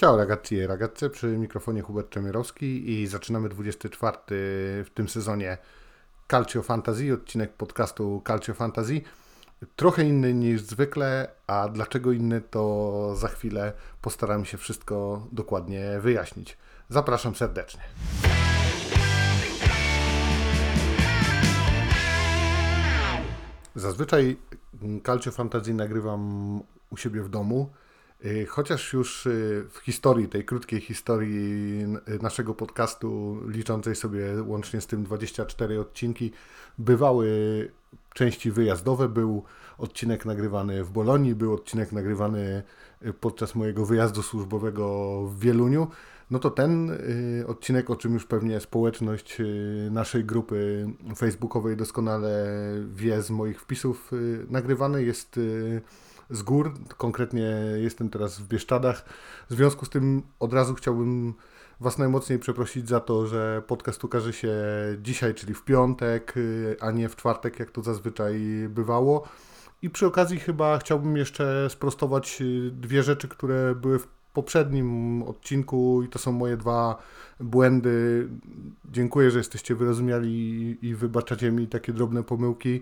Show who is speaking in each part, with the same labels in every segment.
Speaker 1: Ciao ragazzi e ragazze, przy mikrofonie Hubert Czemierowski i zaczynamy 24 w tym sezonie Calcio Fantasy, odcinek podcastu Calcio Fantasy. Trochę inny niż zwykle, a dlaczego inny to za chwilę postaram się wszystko dokładnie wyjaśnić. Zapraszam serdecznie. Zazwyczaj Calcio Fantasy nagrywam u siebie w domu, chociaż już y, w historii, tej krótkiej historii naszego podcastu, liczącej sobie łącznie z tym 24 odcinki, bywały części wyjazdowe. Był odcinek nagrywany w Bolonii, był odcinek nagrywany y, podczas mojego wyjazdu służbowego w Wieluniu no to ten y, odcinek, o czym już pewnie społeczność y, naszej grupy facebookowej doskonale wie z moich wpisów, y, nagrywany jest z gór. Konkretnie jestem teraz w Bieszczadach. W związku z tym od razu chciałbym Was najmocniej przeprosić za to, że podcast ukaże się dzisiaj, czyli w piątek, a nie w czwartek, jak to zazwyczaj bywało. I przy okazji chyba chciałbym jeszcze sprostować dwie rzeczy, które były w poprzednim odcinku i to są moje dwa błędy. Dziękuję, że jesteście wyrozumiali i wybaczacie mi takie drobne pomyłki.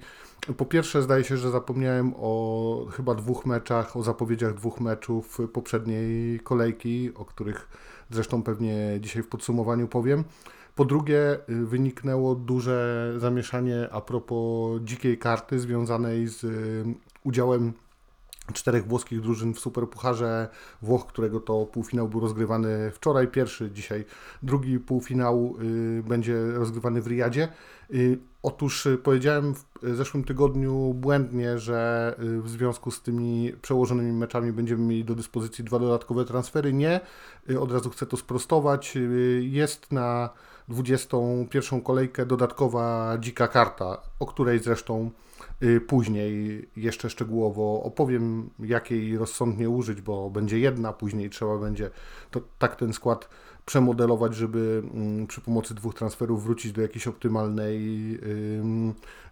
Speaker 1: Po pierwsze, zdaje się, że zapomniałem o chyba dwóch meczach, o zapowiedziach dwóch meczów poprzedniej kolejki, o których zresztą pewnie dzisiaj w podsumowaniu powiem. Po drugie, wyniknęło duże zamieszanie a propos dzikiej karty związanej z udziałem czterech włoskich drużyn w Superpucharze Włoch, którego to półfinał był rozgrywany wczoraj, pierwszy, dzisiaj drugi półfinał y, będzie rozgrywany w Riyadzie. Y, otóż y, powiedziałem w zeszłym tygodniu błędnie, że y, w związku z tymi przełożonymi meczami będziemy mieli do dyspozycji dwa dodatkowe transfery. Nie, y, od razu chcę to sprostować. Y, jest na 21 kolejkę dodatkowa dzika karta, o której zresztą Y, później jeszcze szczegółowo opowiem, jakiej rozsądnie użyć, bo będzie jedna, później trzeba będzie to, tak ten skład przemodelować, żeby mm, przy pomocy dwóch transferów wrócić do jakiejś optymalnej,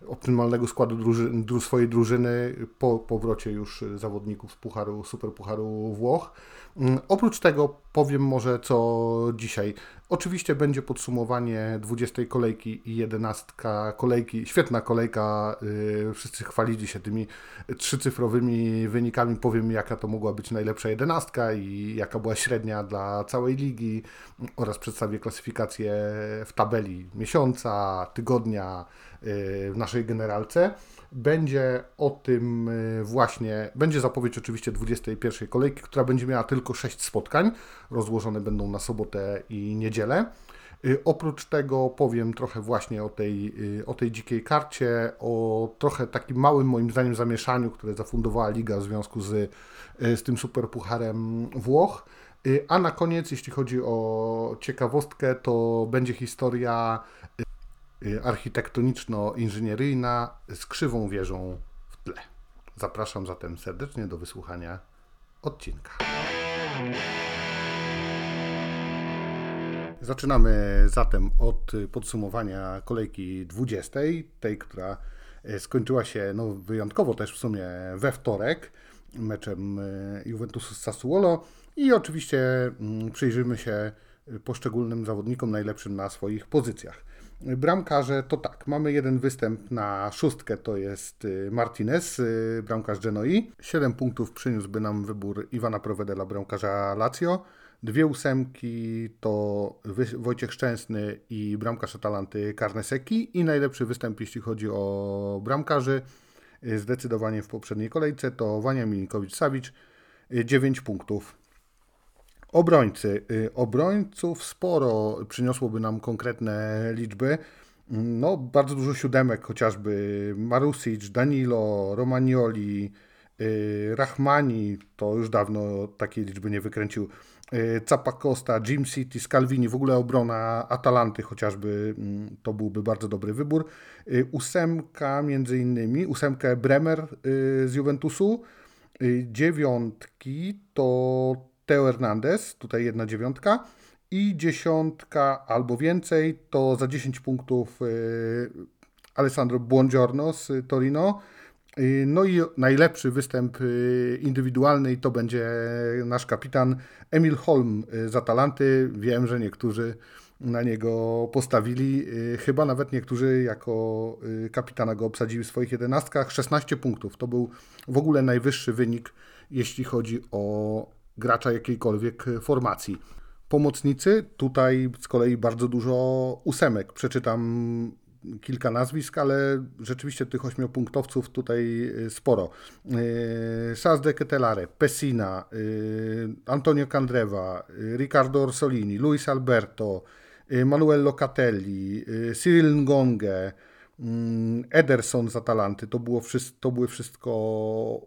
Speaker 1: optymalnego składu druży, swojej drużyny po powrocie już zawodników z Pucharu, Superpucharu Włoch. Mm, oprócz tego powiem może co dzisiaj. Oczywiście będzie podsumowanie 20 kolejki i 11 kolejki. Świetna kolejka. Y, wszyscy chwalili się tymi trzycyfrowymi wynikami. Powiem, jaka to mogła być najlepsza jedenastka i jaka była średnia dla całej ligi oraz przedstawię klasyfikację w tabeli miesiąca, tygodnia y, w naszej generalce. Będzie o tym y, właśnie, będzie zapowiedź oczywiście 21 kolejki, która będzie miała tylko 6 spotkań, rozłożone będą na sobotę i niedzielę. Y, oprócz tego powiem trochę właśnie o tej, o tej dzikiej karcie, o trochę takim małym moim zdaniem zamieszaniu, które zafundowała Liga w związku z, z tym superpucharem Włoch. A na koniec, jeśli chodzi o ciekawostkę, to będzie historia architektoniczno-inżynieryjna z krzywą wieżą w tle. Zapraszam zatem serdecznie do wysłuchania odcinka. Zaczynamy zatem od podsumowania kolejki 20, tej, która skończyła się no, wyjątkowo też w sumie we wtorek meczem Juventusu z Sassuolo. I oczywiście mm, przyjrzymy się poszczególnym zawodnikom najlepszym na swoich pozycjach. Bramkarze to tak, mamy jeden występ na szóstkę, to jest y, Martinez, y, bramkarz Genoi. 7 punktów przyniósłby nam wybór Iwana Provedela, bramkarza Lazio. Dwie ósemki to Wojciech Szczęsny i bramkarz Atalanty Karneseki. I najlepszy występ, jeśli chodzi o bramkarzy, y, zdecydowanie w poprzedniej kolejce, to Wania Milinkowicz-Sawicz, 9 punktów. Obrońcy. Y, obrońców sporo przyniosłoby nam konkretne liczby. No, bardzo dużo siódemek, chociażby Marusic, Danilo, Romagnoli, y, Rahmani, to już dawno takiej liczby nie wykręcił. Capacosta, y, Jim City, Scalvini, w ogóle obrona Atalanty chociażby, mm, to byłby bardzo dobry wybór. Ósemka między innymi, ósemkę Bremer z Juventusu, dziewiątki to Teo Hernandez, tutaj jedna dziewiątka i dziesiątka albo więcej, to za 10 punktów y, Alessandro Buongiorno z Torino No i najlepszy występ indywidualny to będzie nasz kapitan Emil Holm z Atalanty. Wiem, że niektórzy na niego postawili. Chyba nawet niektórzy jako kapitana go obsadzili w swoich jedenastkach. 16 punktów. To był w ogóle najwyższy wynik, jeśli chodzi o gracza jakiejkolwiek formacji. Pomocnicy, tutaj z kolei bardzo dużo ósemek. Przeczytam kilka nazwisk, ale rzeczywiście tych ośmiopunktowców tutaj y, sporo. Sas de Ketelare, Pessina, Antonio Candreva, Riccardo Orsolini, Luis Alberto, Manuel Locatelli, Cyril Ngonge, mm, Ederson z Atalanty. To, było, to były wszystko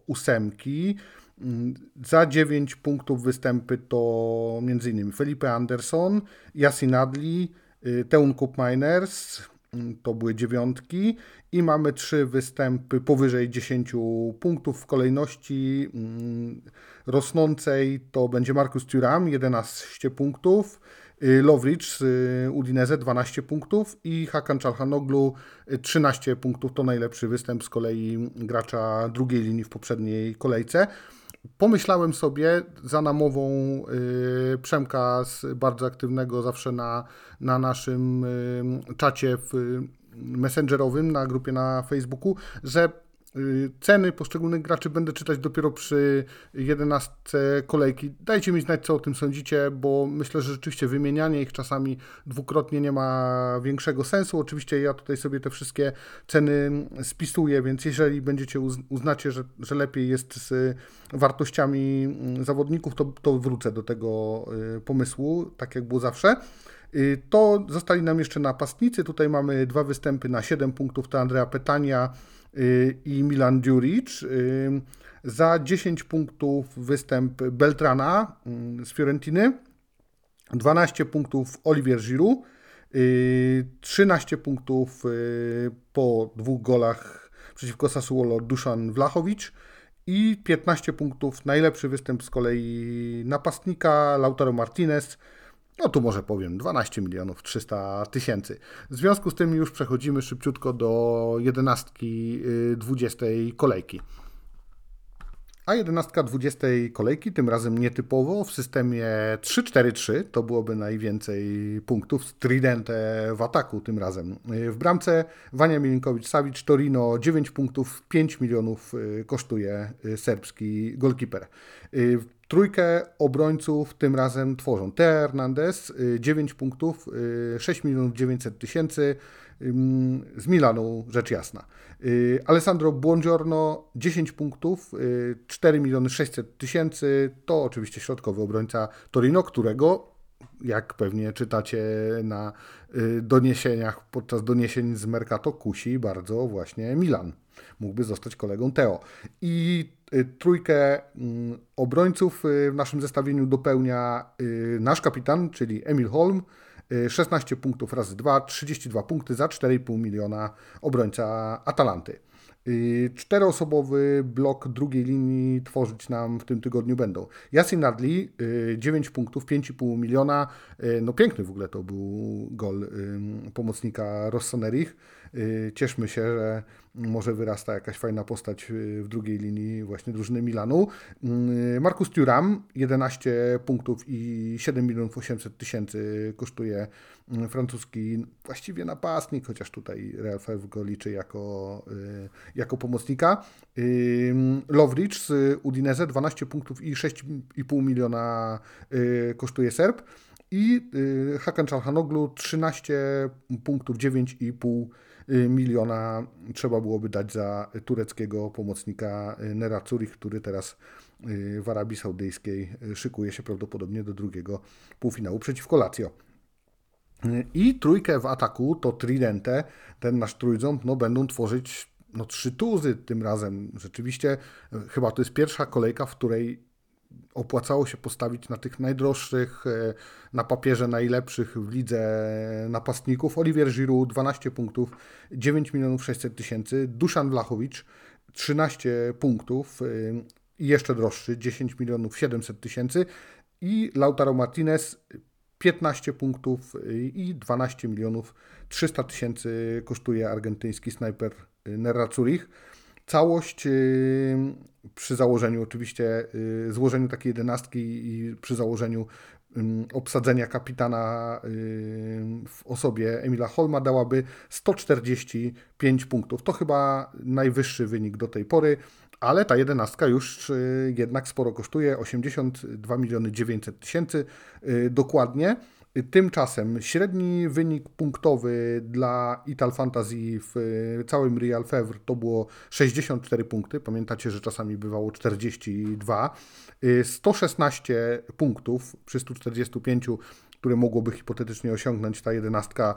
Speaker 1: ósemki. Za 9 punktów występy to m.in. Felipe Anderson, Yasin Adli, y, Teun Miners, mm, to były dziewiątki. I mamy trzy występy powyżej 10 punktów. W kolejności mm, rosnącej to będzie Markus Thuram 11 punktów, y, Lovric z y, Udinese 12 punktów. I Hakan Çalhanoglu 13 punktów. To najlepszy występ z kolei gracza drugiej linii w poprzedniej kolejce pomyślałem sobie za namową y, Przemka z bardzo aktywnego zawsze na, na naszym y, czacie w, messengerowym na grupie na Facebooku, że Y, ceny poszczególnych graczy będę czytać dopiero przy 11 kolejki. Dajcie mi znać, co o tym sądzicie, bo myślę, że rzeczywiście wymienianie ich czasami dwukrotnie nie ma większego sensu. Oczywiście ja tutaj sobie te wszystkie ceny spisuję, więc jeżeli będziecie uznacie, że, że lepiej jest z wartościami zawodników, to, to wrócę do tego y, pomysłu, tak jak było zawsze. Y, to zostali nam jeszcze napastnicy. Tutaj mamy dwa występy na 7 punktów. To Andrea Petania Y, i Milan Djuric. Y, za 10 punktów występ Beltrana y, z Fiorentiny, 12 punktów Olivier Giroud, 13 punktów po dwóch golach przeciwko Sassuolo Dusan Vlachowicz i 15 punktów najlepszy występ z kolei napastnika Lautaro Martinez no tu może powiem 12 milionów 300 tysięcy. W związku z tym już przechodzimy szybciutko do jedenastki 20 y, kolejki. A jedenastka 20 kolejki, tym razem nietypowo, w systemie 3-4-3, to byłoby najwięcej punktów, Tridente w ataku tym razem. Y, w bramce Wania Milinkowicz-Savic, Torino 9 punktów, 5 milionów y, kosztuje serbski golkiper. Trójkę obrońców tym razem tworzą Teo Hernandez, 9 y, punktów, 6 y, milionów 900 tysięcy, z Milanu, rzecz jasna. Y, Alessandro Buongiorno, 10 punktów, 4 miliony 600 tysięcy, to oczywiście środkowy obrońca Torino, którego jak pewnie czytacie na doniesieniach, podczas doniesień z Mercato, kusi bardzo właśnie Milan. Mógłby zostać kolegą Teo. I Y, trójkę mm, obrońców y, w naszym zestawieniu dopełnia y, nasz kapitan, czyli Emil Holm. 16 punktów razy 2, 32 punkty za 4,5 miliona obrońca Atalanty. Czteroosobowy blok drugiej linii tworzyć nam w tym tygodniu będą. Yasin Nadli, 9 punktów, 5,5 miliona. No piękny w ogóle to był gol pomocnika Rossonerich. Cieszmy się, że może wyrasta jakaś fajna postać y, w drugiej linii właśnie drużyny Milanu. Y, Markus Thuram, 11 punktów i 7 milionów 800 tysięcy kosztuje y, francuski właściwie napastnik, chociaż tutaj Real Fev go liczy jako, jako pomocnika. Lovric z Udinese, 12 punktów i 6,5 miliona kosztuje Serb. I Hakan Çalhanoglu 13 punktów, 9,5 Y, miliona trzeba byłoby dać za tureckiego pomocnika y, Nera Zurich, który teraz y, w Arabii Saudyjskiej szykuje się prawdopodobnie do drugiego półfinału przeciwko Lazio. I trójkę w ataku to Tridente, ten nasz trójząb, no będą tworzyć no, trzy tuzy tym razem. Rzeczywiście chyba to jest pierwsza kolejka, w której opłacało się postawić na tych najdroższych, e, na papierze najlepszych w lidze napastników. Olivier Giroud 12 punktów, 9 milionów 600 tysięcy. Duszan Vlachowicz 13 punktów e, i jeszcze droższy 10 milionów 700 tysięcy. I Lautaro Martinez 15 punktów i 12 milionów 300 tysięcy kosztuje argentyński snajper Nerra Zurich. Całość przy założeniu oczywiście, złożeniu takiej jedenastki i przy założeniu obsadzenia kapitana w osobie Emila Holma dałaby 145 punktów. To chyba najwyższy wynik do tej pory, ale ta jedenastka już jednak sporo kosztuje 82 miliony 900 tysięcy dokładnie. Tymczasem średni wynik punktowy dla Ital Fantasy w całym Real Fevre to było 64 punkty. Pamiętacie, że czasami bywało 42. 116 punktów przy 145 które mogłoby hipotetycznie osiągnąć ta jedenastka.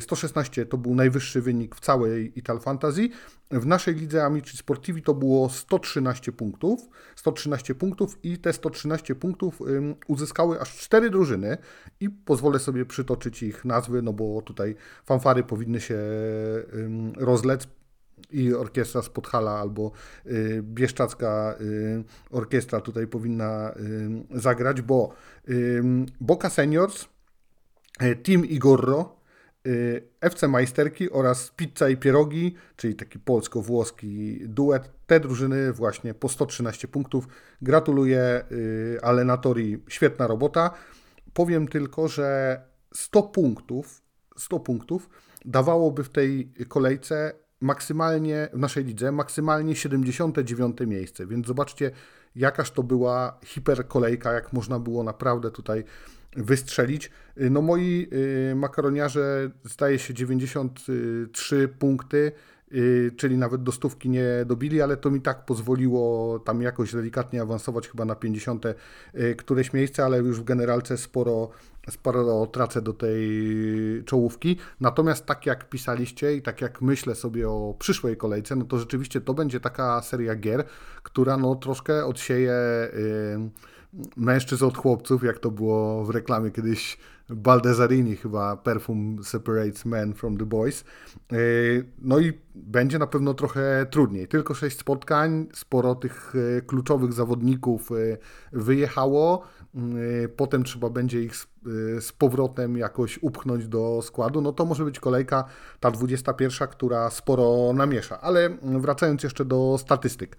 Speaker 1: 116 to był najwyższy wynik w całej Ital Fantasy. W naszej lidze Amici Sportivi to było 113 punktów. 113 punktów i te 113 punktów uzyskały aż 4 drużyny i pozwolę sobie przytoczyć ich nazwy, no bo tutaj fanfary powinny się rozlec i orkiestra z Podhala albo y, Bieszczacka y, orkiestra tutaj powinna y, zagrać, bo y, Boca Seniors, y, Team Igorro, y, FC Majsterki oraz Pizza i Pierogi, czyli taki polsko-włoski duet. Te drużyny właśnie po 113 punktów. Gratuluję Alenatori, świetna robota. Powiem tylko, że 100 punktów, 100 punktów dawałoby w tej kolejce maksymalnie w naszej lidze maksymalnie 79 miejsce, więc zobaczcie, jakaż to była hiperkolejka, jak można było naprawdę tutaj wystrzelić. No moi y, makaroniarze zdaje się 93 punkty, czyli nawet do stówki nie dobili, ale to mi tak pozwoliło tam jakoś delikatnie awansować chyba na 50 y, któreś miejsce, ale już w generalce sporo sporo tracę do tej czołówki. Natomiast tak jak pisaliście i tak jak myślę sobie o przyszłej kolejce, no to rzeczywiście to będzie taka seria gier, która no troszkę odsieje yy, mężczyzn od chłopców, jak to było w reklamie kiedyś Baldesarini chyba Perfume Separates Men from the Boys. Yy, no i będzie na pewno trochę trudniej. Tylko sześć spotkań, sporo tych yy, kluczowych zawodników yy, wyjechało. Potem trzeba będzie ich z powrotem jakoś upchnąć do składu, no to może być kolejka ta 21, która sporo namiesza. Ale wracając jeszcze do statystyk,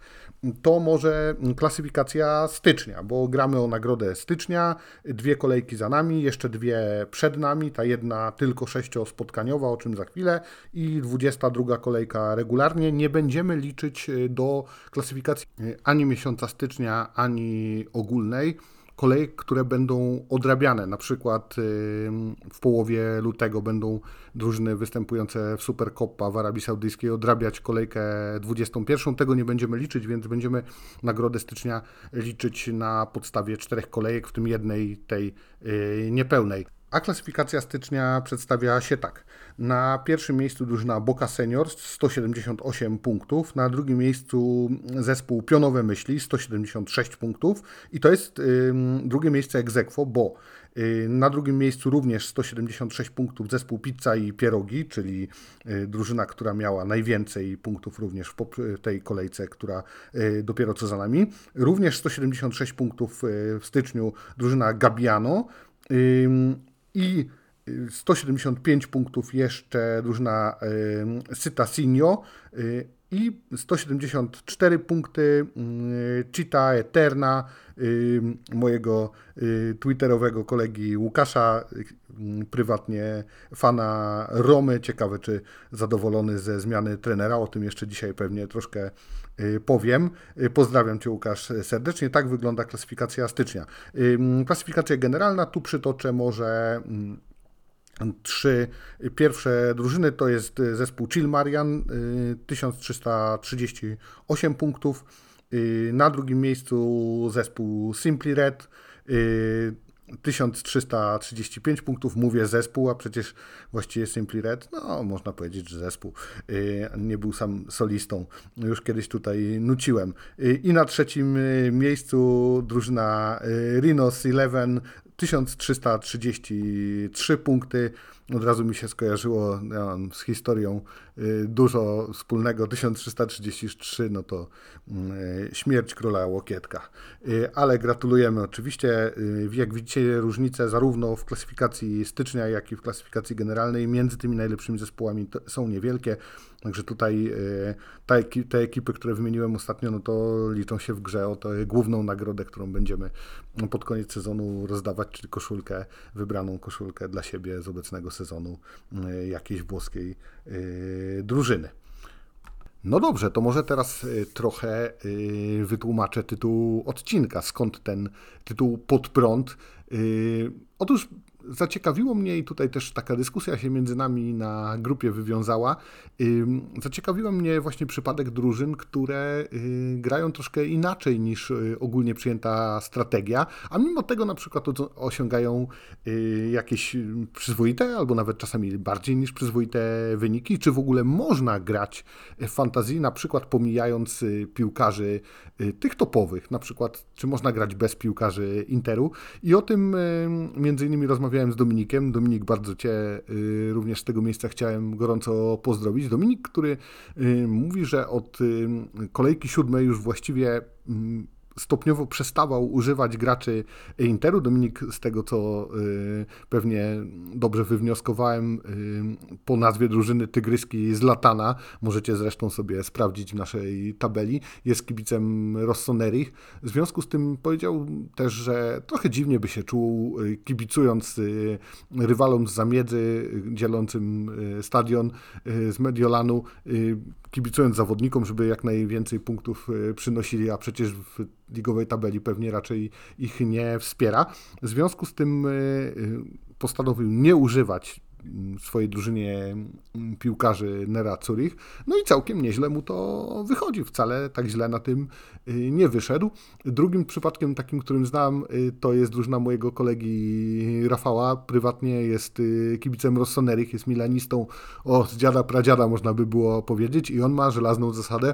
Speaker 1: to może klasyfikacja stycznia, bo gramy o nagrodę stycznia, dwie kolejki za nami, jeszcze dwie przed nami, ta jedna tylko sześciospotkaniowa, o czym za chwilę i 22 kolejka regularnie. Nie będziemy liczyć do klasyfikacji ani miesiąca stycznia, ani ogólnej kolejek, które będą odrabiane. Na przykład w połowie lutego będą drużyny występujące w Supercoppa w Arabii Saudyjskiej odrabiać kolejkę 21. Tego nie będziemy liczyć, więc będziemy nagrodę stycznia liczyć na podstawie czterech kolejek, w tym jednej tej y, niepełnej. A klasyfikacja stycznia przedstawia się tak. Na pierwszym miejscu drużyna Boca Seniors 178 punktów, na drugim miejscu zespół Pionowe Myśli 176 punktów i to jest y, drugie miejsce egzekwo, bo y, na drugim miejscu również 176 punktów zespół Pizza i Pierogi, czyli y, drużyna, która miała najwięcej punktów również w tej kolejce, która y, dopiero co za nami. Również 176 punktów y, w styczniu drużyna Gabiano i 175 punktów jeszcze drużyna Syta Sinio y, i 174 punkty y, Cita Eterna y, mojego twitterowego kolegi Łukasza, prywatnie fana Romy. Ciekawe, czy zadowolony ze zmiany trenera. O tym jeszcze dzisiaj pewnie troszkę powiem. Pozdrawiam Cię Łukasz serdecznie. Tak wygląda klasyfikacja stycznia. Klasyfikacja generalna, tu przytoczę może Trzy pierwsze drużyny to jest zespół Chill Marian, 1338 punktów. Na drugim miejscu zespół Simply Red, 1335 punktów, mówię zespół, a przecież właściwie Simply Red, no można powiedzieć, że zespół, nie był sam solistą, już kiedyś tutaj nuciłem. I na trzecim miejscu drużyna Rhinos Eleven 1333 punkty. Od razu mi się skojarzyło ja z historią y, dużo wspólnego. 1333 no to y, śmierć króla Łokietka. Y, ale gratulujemy oczywiście. Jak widzicie, różnice zarówno w klasyfikacji stycznia, jak i w klasyfikacji generalnej między tymi najlepszymi zespołami są niewielkie. Także tutaj te, te ekipy, które wymieniłem ostatnio, no to liczą się w grze o tę główną nagrodę, którą będziemy pod koniec sezonu rozdawać, czyli koszulkę, wybraną koszulkę dla siebie z obecnego sezonu jakiejś włoskiej drużyny. No dobrze, to może teraz trochę wytłumaczę tytuł odcinka, skąd ten tytuł pod prąd. Otóż zaciekawiło mnie i tutaj też taka dyskusja się między nami na grupie wywiązała. Zaciekawiła mnie właśnie przypadek drużyn, które y, grają troszkę inaczej niż y, ogólnie przyjęta strategia, a mimo tego na przykład osiągają y, jakieś przyzwoite albo nawet czasami bardziej niż przyzwoite wyniki. Czy w ogóle można grać w fantazji, na przykład pomijając piłkarzy tych topowych, na przykład czy można grać bez piłkarzy Interu i o tym między innymi rozmawiamy rozmawiałem z Dominikiem. Dominik, bardzo Cię y, również z tego miejsca chciałem gorąco pozdrowić. Dominik, który y, mówi, że od y, kolejki siódmej już właściwie mm, stopniowo przestawał używać graczy Interu. Dominik, z tego co y, pewnie dobrze wywnioskowałem, y, po nazwie drużyny Tygryski z Latana, możecie zresztą sobie sprawdzić w naszej tabeli, jest kibicem Rossonerich. W związku z tym powiedział też, że trochę dziwnie by się czuł y, kibicując rywalom z zamiedzy, dzielącym stadion z Mediolanu, kibicując zawodnikom, żeby jak najwięcej punktów przynosili, a przecież w ligowej tabeli pewnie raczej ich nie wspiera. W związku z tym y, y, postanowił nie używać swojej drużynie piłkarzy Nera Zurich. No i całkiem nieźle mu to wychodzi. Wcale tak źle na tym y, nie wyszedł. Drugim przypadkiem takim, którym znam, to jest drużyna mojego kolegi Rafała. Prywatnie jest kibicem Rossonerich, jest milanistą o z dziada pradziada można by było powiedzieć i on ma żelazną zasadę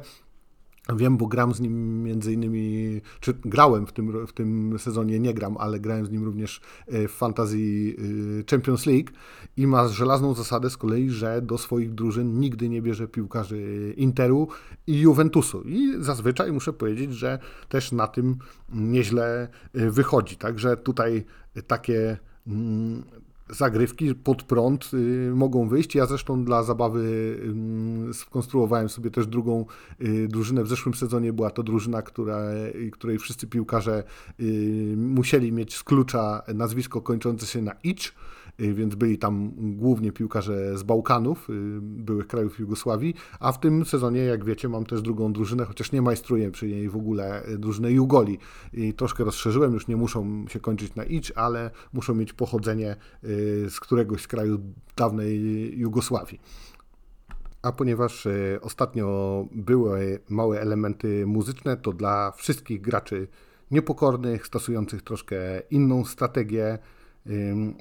Speaker 1: Wiem, bo gram z nim między innymi, czy grałem w tym, w tym sezonie, nie gram, ale grałem z nim również e, w Fantasy e, Champions League i ma żelazną zasadę z kolei, że do swoich drużyn nigdy nie bierze piłkarzy Interu i Juventusu. I zazwyczaj muszę powiedzieć, że też na tym nieźle e, wychodzi. Także tutaj takie mm, zagrywki pod prąd y, mogą wyjść. Ja zresztą dla zabawy y, skonstruowałem sobie też drugą y, drużynę. W zeszłym sezonie była to drużyna, która, której wszyscy piłkarze musieli mieć z klucza nazwisko kończące się na icz Y, więc byli tam głównie piłkarze z Bałkanów, y, byłych krajów Jugosławii, a w tym sezonie, jak wiecie, mam też drugą drużynę, chociaż nie majstruję przy niej w ogóle y, drużynę Jugoli i troszkę rozszerzyłem, już nie muszą się kończyć na idź, ale muszą mieć pochodzenie z któregoś z kraju dawnej Jugosławii. A ponieważ ostatnio były małe elementy muzyczne, to dla wszystkich graczy niepokornych, stosujących troszkę inną strategię,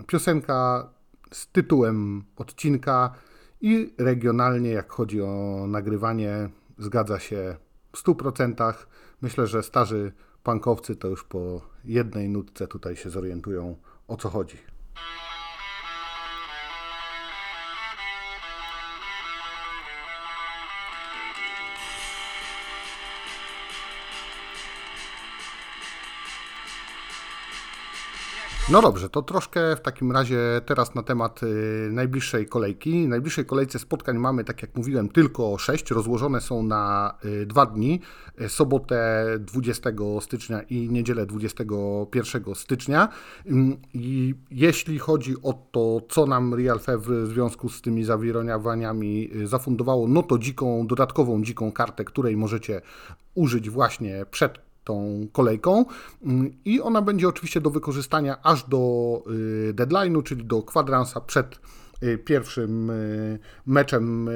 Speaker 1: Piosenka z tytułem odcinka i regionalnie, jak chodzi o nagrywanie, zgadza się w 100%. Myślę, że starzy pankowcy to już po jednej nutce tutaj się zorientują o co chodzi. No dobrze, to troszkę w takim razie teraz na temat y, najbliższej kolejki. W najbliższej kolejce spotkań mamy, tak jak mówiłem, tylko 6. Rozłożone są na y, dwa dni. Y, sobotę 20 stycznia i niedzielę 21 stycznia. I jeśli chodzi o to, co nam Real Fevre w związku z tymi zawironiawaniami zafundowało, no to dziką, dodatkową dziką kartę, której możecie użyć właśnie przed tą kolejką. Mm, i ona będzie oczywiście do wykorzystania aż do y, deadline'u, czyli do kwadransa przed y, pierwszym y, meczem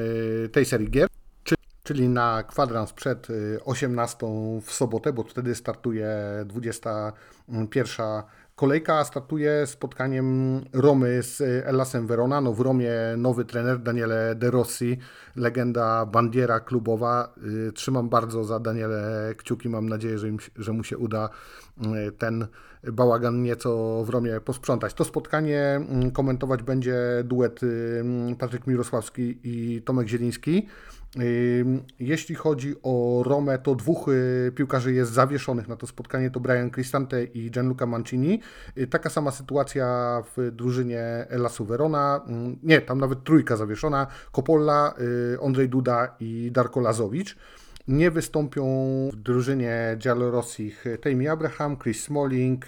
Speaker 1: tej serii gier. Czyli na kwadrans przed 18 w sobotę, bo wtedy startuje 21 Kolejka startuje spotkaniem Romy z Elasem Verona. No w Romie nowy trener Daniele De Rossi, legenda bandiera klubowa. Y, trzymam bardzo za Daniele kciuki. Mam nadzieję, że, im, że mu się uda y, ten bałagan nieco w Romie posprzątać. To spotkanie mm, komentować będzie duet y, Patryk Mirosławski i Tomek Zieliński. Jeśli chodzi o Romę, to dwóch y, piłkarzy jest zawieszonych na to spotkanie, to Brian Cristante i Gianluca Mancini. Y, taka sama sytuacja w drużynie Elasu Verona. Nie, tam nawet trójka zawieszona. Coppola, Andrzej Duda i Darko Lazowicz. Nie wystąpią w drużynie Giallorossich Tammy Abraham, Chris Smalling,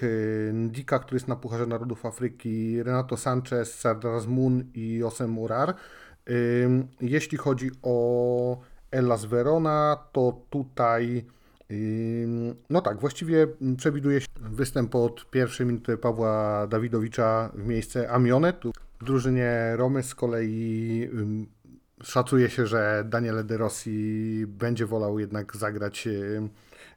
Speaker 1: Ndika, który jest na Pucharze Narodów Afryki, Renato Sanchez, Sardar Moon i Osem Urar. Jeśli chodzi o Elas Verona, to tutaj no tak, właściwie przewiduje się występ od pierwszej minuty Pawła Dawidowicza w miejsce Amione. W drużynie Romy z kolei szacuje się, że Daniele De Rossi będzie wolał jednak zagrać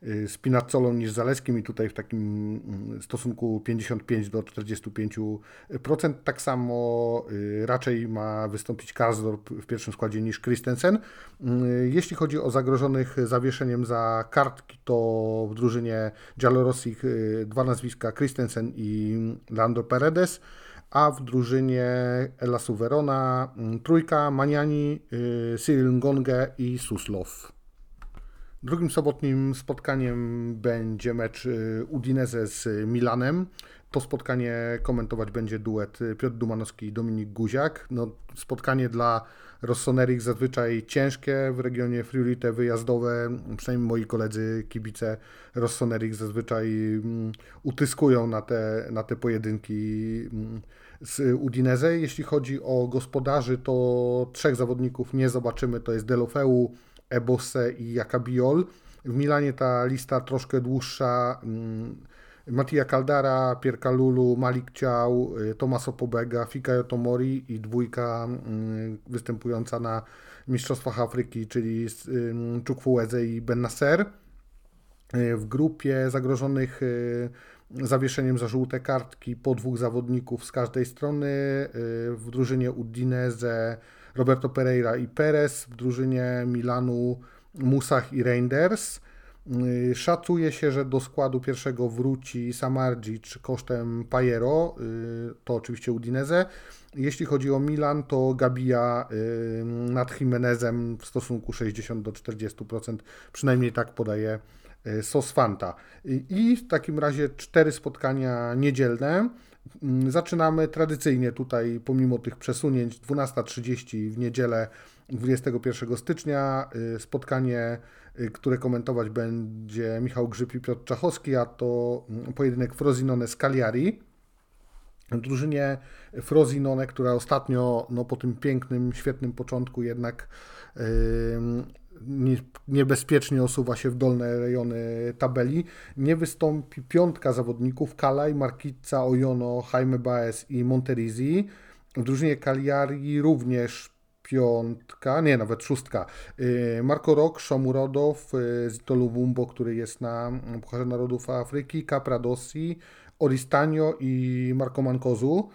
Speaker 1: Y, z Pinacolą niż Zaleskim i tutaj w takim mm, stosunku 55 do 45%. Tak samo y, raczej ma wystąpić Karsdorp w pierwszym składzie niż Christensen. Y, jeśli chodzi o zagrożonych zawieszeniem za kartki, to w drużynie Giallorossich dwa nazwiska Christensen i Lando Paredes a w drużynie Elasu Verona mm, trójka Maniani, Cyril Ngonge i Suslow. Drugim sobotnim spotkaniem będzie mecz y, Udinese z Milanem. To spotkanie komentować będzie duet Piotr Dumanowski i Dominik Guziak. No, spotkanie dla Rossonerich zazwyczaj ciężkie w regionie Friulite wyjazdowe. Przynajmniej moi koledzy kibice Rossonerich zazwyczaj mm, utyskują na te, na te pojedynki mm, z Udinese. Jeśli chodzi o gospodarzy, to trzech zawodników nie zobaczymy. To jest Delofeu, Ebose i Jakabiol. W Milanie ta lista troszkę dłuższa. Mm, Mattia Caldara, Pierka Lulu, Malik Ciał, y, Tomaso Pobega, Fikayo Tomori i dwójka mm, występująca na Mistrzostwach Afryki, czyli Czukfueze i Ben Nasser. Y, w grupie zagrożonych y, zawieszeniem za żółte kartki po dwóch zawodników z każdej strony. W drużynie Udinese Roberto Pereira i Perez, w drużynie Milanu Musach i Reinders. Y, szacuje się, że do składu pierwszego wróci Samardzic kosztem Pajero, y, to oczywiście Udinese. Jeśli chodzi o Milan, to Gabia y, nad Jimenezem w stosunku 60 do 40%, przynajmniej tak podaje Sosfanta. I w takim razie cztery spotkania niedzielne. Mm, zaczynamy tradycyjnie tutaj, pomimo tych przesunięć, 12.30 w niedzielę 21 stycznia. Y, spotkanie, y, które komentować będzie Michał Grzyb i Piotr Czachowski, a to mm, pojedynek Frozinone z Cagliari. W drużynie Frozinone, która ostatnio no, po tym pięknym, świetnym początku jednak yy, niebezpiecznie osuwa się w dolne rejony tabeli. Nie wystąpi piątka zawodników Kalaj, Markica, Ojono, Jaime Baez i Monterizi. W drużynie Cagliari również piątka, nie, nawet szóstka. Y, Marco Rok, Shomurodow, y, Zitolu Wumbo, który jest na Pucharze Narodów Afryki, Capradossi, Oristanio i Marco Mankozu.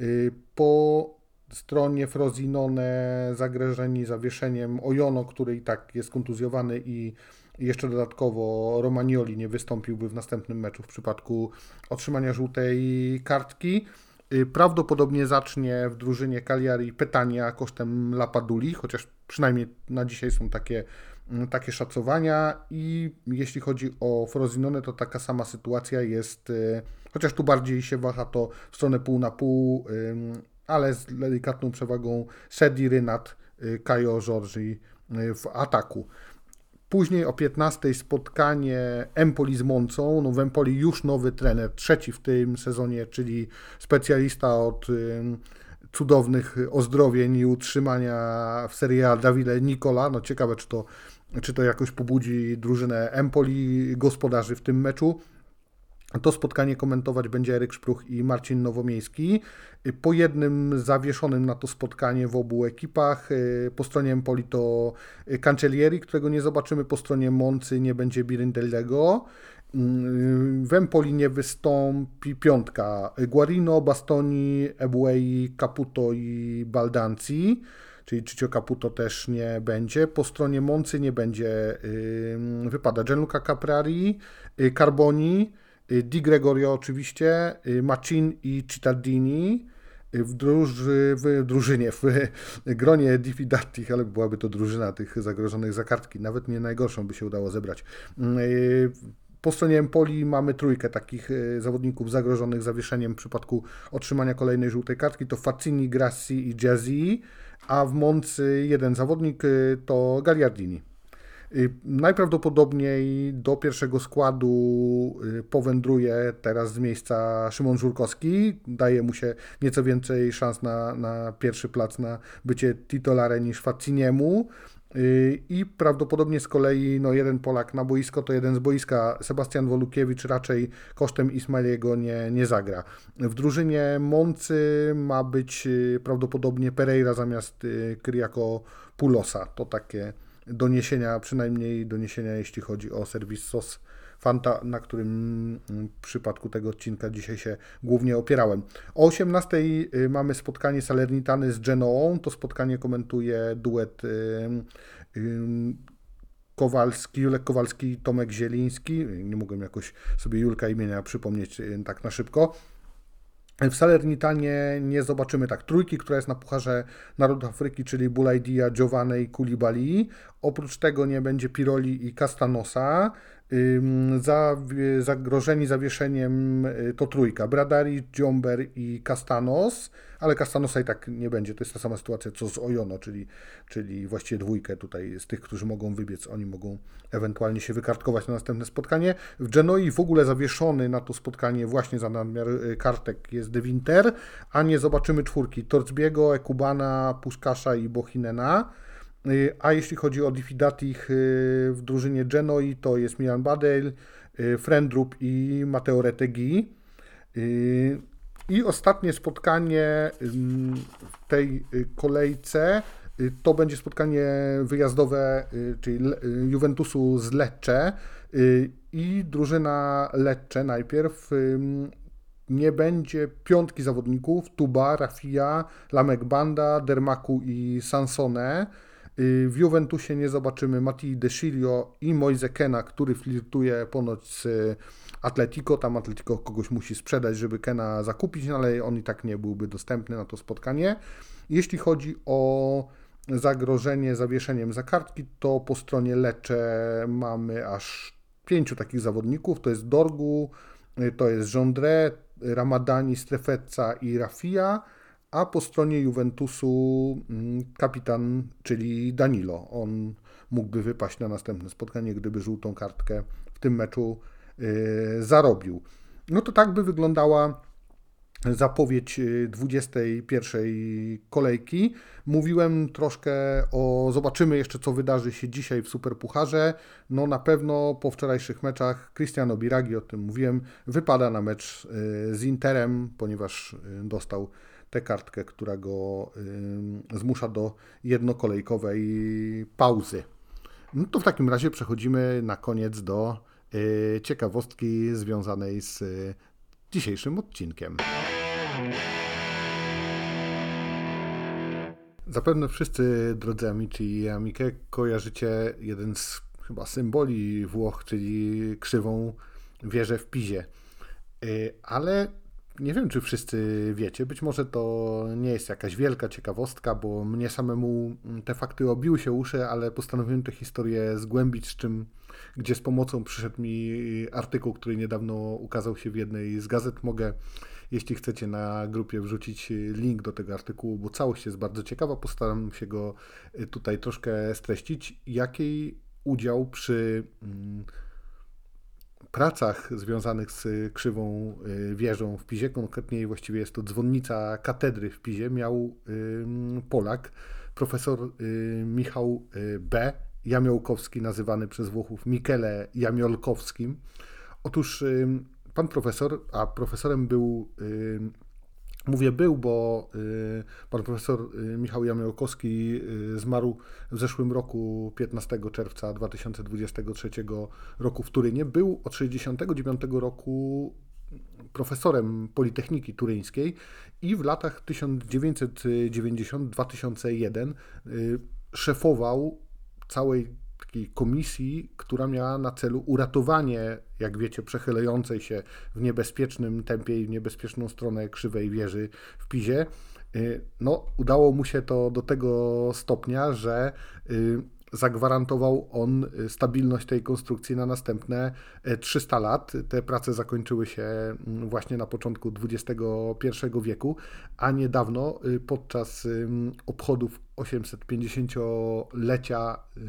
Speaker 1: Y, po stronie Frozinone zagrożeni zawieszeniem Ojono, który i tak jest kontuzjowany i jeszcze dodatkowo Romagnoli nie wystąpiłby w następnym meczu w przypadku otrzymania żółtej kartki. Y, prawdopodobnie zacznie w drużynie Cagliari Petania kosztem Lapaduli, chociaż przynajmniej na dzisiaj są takie, mm, takie szacowania i jeśli chodzi o Frozinone, to taka sama sytuacja jest, y, chociaż tu bardziej się waha to w stronę pół na pół ale z delikatną przewagą Sediry nad y, Kajo Giorgi y, w ataku. Później o 15 spotkanie Empoli z Moncą. No w Empoli już nowy trener, trzeci w tym sezonie, czyli specjalista od y, cudownych ozdrowień i utrzymania w Serie A Davide Nicola. No ciekawe, czy to, czy to jakoś pobudzi drużynę Empoli gospodarzy w tym meczu. To spotkanie komentować będzie Eryk Szpruch i Marcin Nowomiejski. Po jednym zawieszonym na to spotkanie w obu ekipach. Po stronie Empoli to Cancellieri, którego nie zobaczymy. Po stronie Moncy nie będzie Birindellego. W Empoli nie wystąpi piątka. Guarino, Bastoni, Ebuei, Caputo i Baldanzi czyli Cicio Caputo też nie będzie. Po stronie Moncy nie będzie wypada Gianluca Caprari, y, Carboni, Y, Di Gregorio oczywiście, y, Macin i Cittadini. w, druży, w drużynie, w gronie Diffidatich, ale byłaby to drużyna tych zagrożonych za kartki. Nawet nie najgorszą by się udało zebrać. Po stronie Empoli mamy trójkę takich zawodników zagrożonych zawieszeniem w przypadku otrzymania kolejnej żółtej kartki. To Faccini, Grassi i Jazzy, a w Moncy jeden zawodnik to Gagliardini. E, najprawdopodobniej do pierwszego składu powędruje teraz z miejsca Szymon Żurkowski. Daje mu się nieco więcej szans na, na pierwszy plac, na bycie titularem niż Facciniemu. Y, I prawdopodobnie z kolei no, jeden Polak na boisko to jeden z boiska. Sebastian Wolukiewicz raczej kosztem Ismailiego nie, nie zagra. W drużynie Moncy ma być y, prawdopodobnie Pereira zamiast y, Kryako Pulosa. To takie doniesienia, przynajmniej doniesienia jeśli chodzi o serwis SOS Fanta, na którym mm, w przypadku tego odcinka dzisiaj się głównie opierałem. O 18 y, mamy spotkanie Salernitany z Genoą. To spotkanie komentuje duet y, y, Kowalski, Julek Kowalski, Tomek Zieliński. Nie mogłem jakoś sobie Julka imienia przypomnieć tak na szybko. W Salernitanie nie zobaczymy tak trójki, która jest na Pucharze Narodów Afryki, czyli Bulaidia, Giovanni i Koulibaly. Oprócz tego nie będzie Piroli i Castanosa. Za, zagrożeni zawieszeniem y, to trójka. Bradari, Dziomber i Castanos, ale Castanosa i tak nie będzie. To jest ta sama sytuacja co z Ojono, czyli, czyli właściwie dwójkę tutaj z tych, którzy mogą wybiec. Oni mogą ewentualnie się wykartkować na następne spotkanie. W Genoi w ogóle zawieszony na to spotkanie właśnie za nadmiar y, kartek jest De Winter, a nie zobaczymy czwórki Torzbiego, Ekubana, Puskasza i Bochinena. Y, a jeśli chodzi o Diffidatich y, w drużynie Genoi, to jest Milan Badel, y, Frendrup i Matteo Retegi. I ostatnie spotkanie w tej kolejce to będzie spotkanie wyjazdowe, czyli Juventusu z Lecce i drużyna Lecce najpierw nie będzie piątki zawodników Tuba, Rafia, Lamek Banda, Dermaku i Sansone. Y, w Juventusie nie zobaczymy Matti De Chilio i Moise Kena, który flirtuje ponoć z Atletico. Tam Atletico kogoś musi sprzedać, żeby Kena zakupić, no ale on i tak nie byłby dostępny na to spotkanie. Jeśli chodzi o zagrożenie zawieszeniem za kartki, to po stronie Lecze mamy aż pięciu takich zawodników. To jest Dorgu, y, to jest Gendré, Ramadani, Strefeca i Rafia a po stronie Juventusu mm, kapitan, czyli Danilo. On mógłby wypaść na następne spotkanie, gdyby żółtą kartkę w tym meczu yy, zarobił. No to tak by wyglądała zapowiedź 21 y, kolejki. Mówiłem troszkę o, zobaczymy jeszcze co wydarzy się dzisiaj w Superpucharze. No na pewno po wczorajszych meczach Cristiano Biragi, o tym mówiłem, wypada na mecz y, z Interem, ponieważ y, dostał tę kartkę, która go y, zmusza do jednokolejkowej pauzy. No to w takim razie przechodzimy na koniec do y, ciekawostki związanej z y, dzisiejszym odcinkiem. Zapewne wszyscy, drodzy amici i amike, kojarzycie jeden z chyba symboli Włoch, czyli krzywą wieżę w Pizie. Ale nie wiem, czy wszyscy wiecie, być może to nie jest jakaś wielka ciekawostka, bo mnie samemu te fakty obiły się uszy, ale postanowiłem tę historię zgłębić, z czym, gdzie z pomocą przyszedł mi artykuł, który niedawno ukazał się w jednej z gazet. Mogę, jeśli chcecie, na grupie wrzucić link do tego artykułu, bo całość jest bardzo ciekawa. Postaram się go tutaj troszkę streścić. Jaki udział przy mm, pracach związanych z krzywą y, wieżą w Pizie, konkretnie właściwie jest to dzwonnica katedry w Pizie, miał Polak, profesor y, Michał y, B. Jamiołkowski, nazywany przez Włochów Michele Jamiolkowskim. Otóż pan profesor, a profesorem był Mówię był, bo y, pan profesor y, Michał Jamiołkowski y, zmarł w zeszłym roku 15 czerwca 2023 roku w Turynie. Był od 1969 roku profesorem Politechniki Turyńskiej i w latach 1990-2001 szefował całej takiej komisji, która miała na celu uratowanie, jak wiecie, przechylającej się w niebezpiecznym tempie i w niebezpieczną stronę krzywej wieży w Pizie. No, udało mu się to do tego stopnia, że zagwarantował on y, stabilność tej konstrukcji na następne 300 e, lat. Te prace zakończyły się mm, właśnie na początku XXI wieku, a niedawno y, podczas obchodów 850-lecia y,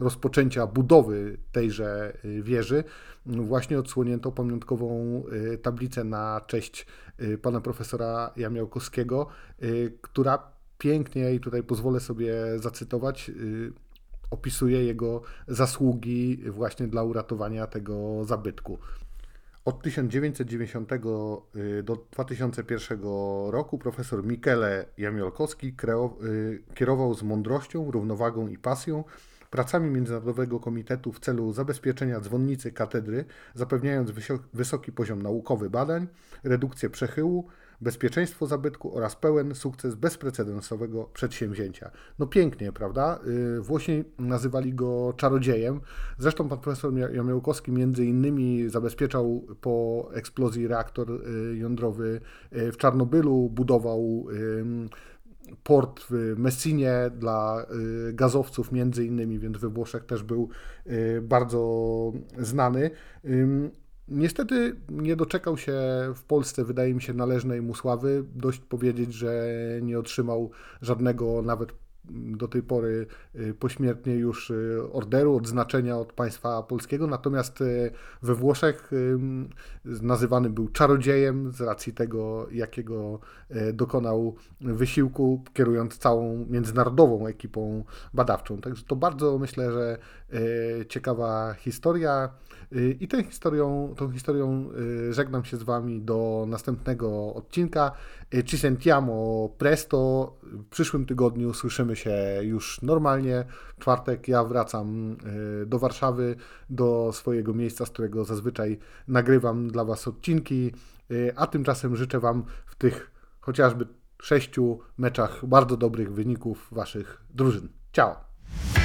Speaker 1: rozpoczęcia budowy tejże wieży właśnie odsłonięto pamiątkową tablicę na cześć pana profesora Jamiałkowskiego, która pięknie, i tutaj pozwolę sobie zacytować, opisuje jego zasługi właśnie dla uratowania tego zabytku. Od 1990 y, do 2001 roku profesor Michele Jamiolkowski y, kierował z mądrością, równowagą i pasją pracami Międzynarodowego Komitetu w celu zabezpieczenia dzwonnicy katedry, zapewniając wysoki poziom naukowy badań, redukcję przechyłu, bezpieczeństwo zabytku oraz pełen sukces bezprecedensowego przedsięwzięcia. No pięknie, prawda? Y, Włosi nazywali go czarodziejem. Zresztą pan profesor Jamiełkowski między innymi zabezpieczał po eksplozji reaktor y, jądrowy y, w Czarnobylu, budował port w Messinie dla gazowców między innymi, więc we Włoszech też był bardzo znany. Niestety nie doczekał się w Polsce, wydaje mi się, należnej mu sławy. Dość powiedzieć, że nie otrzymał żadnego nawet do tej pory y, pośmiertnie już y, orderu, odznaczenia od państwa polskiego, natomiast y, we Włoszech nazywany był czarodziejem z racji tego, jakiego dokonał wysiłku, kierując całą międzynarodową ekipą badawczą. Także to bardzo myślę, że ciekawa historia. I tą historią, tą historią żegnam się z Wami do następnego odcinka. Ci sentiamo presto. W przyszłym tygodniu słyszymy się już normalnie. W czwartek ja wracam y, do Warszawy, do swojego miejsca, z którego zazwyczaj nagrywam dla Was odcinki, y, a tymczasem życzę Wam w tych chociażby sześciu meczach bardzo dobrych wyników Waszych drużyn. Ciao!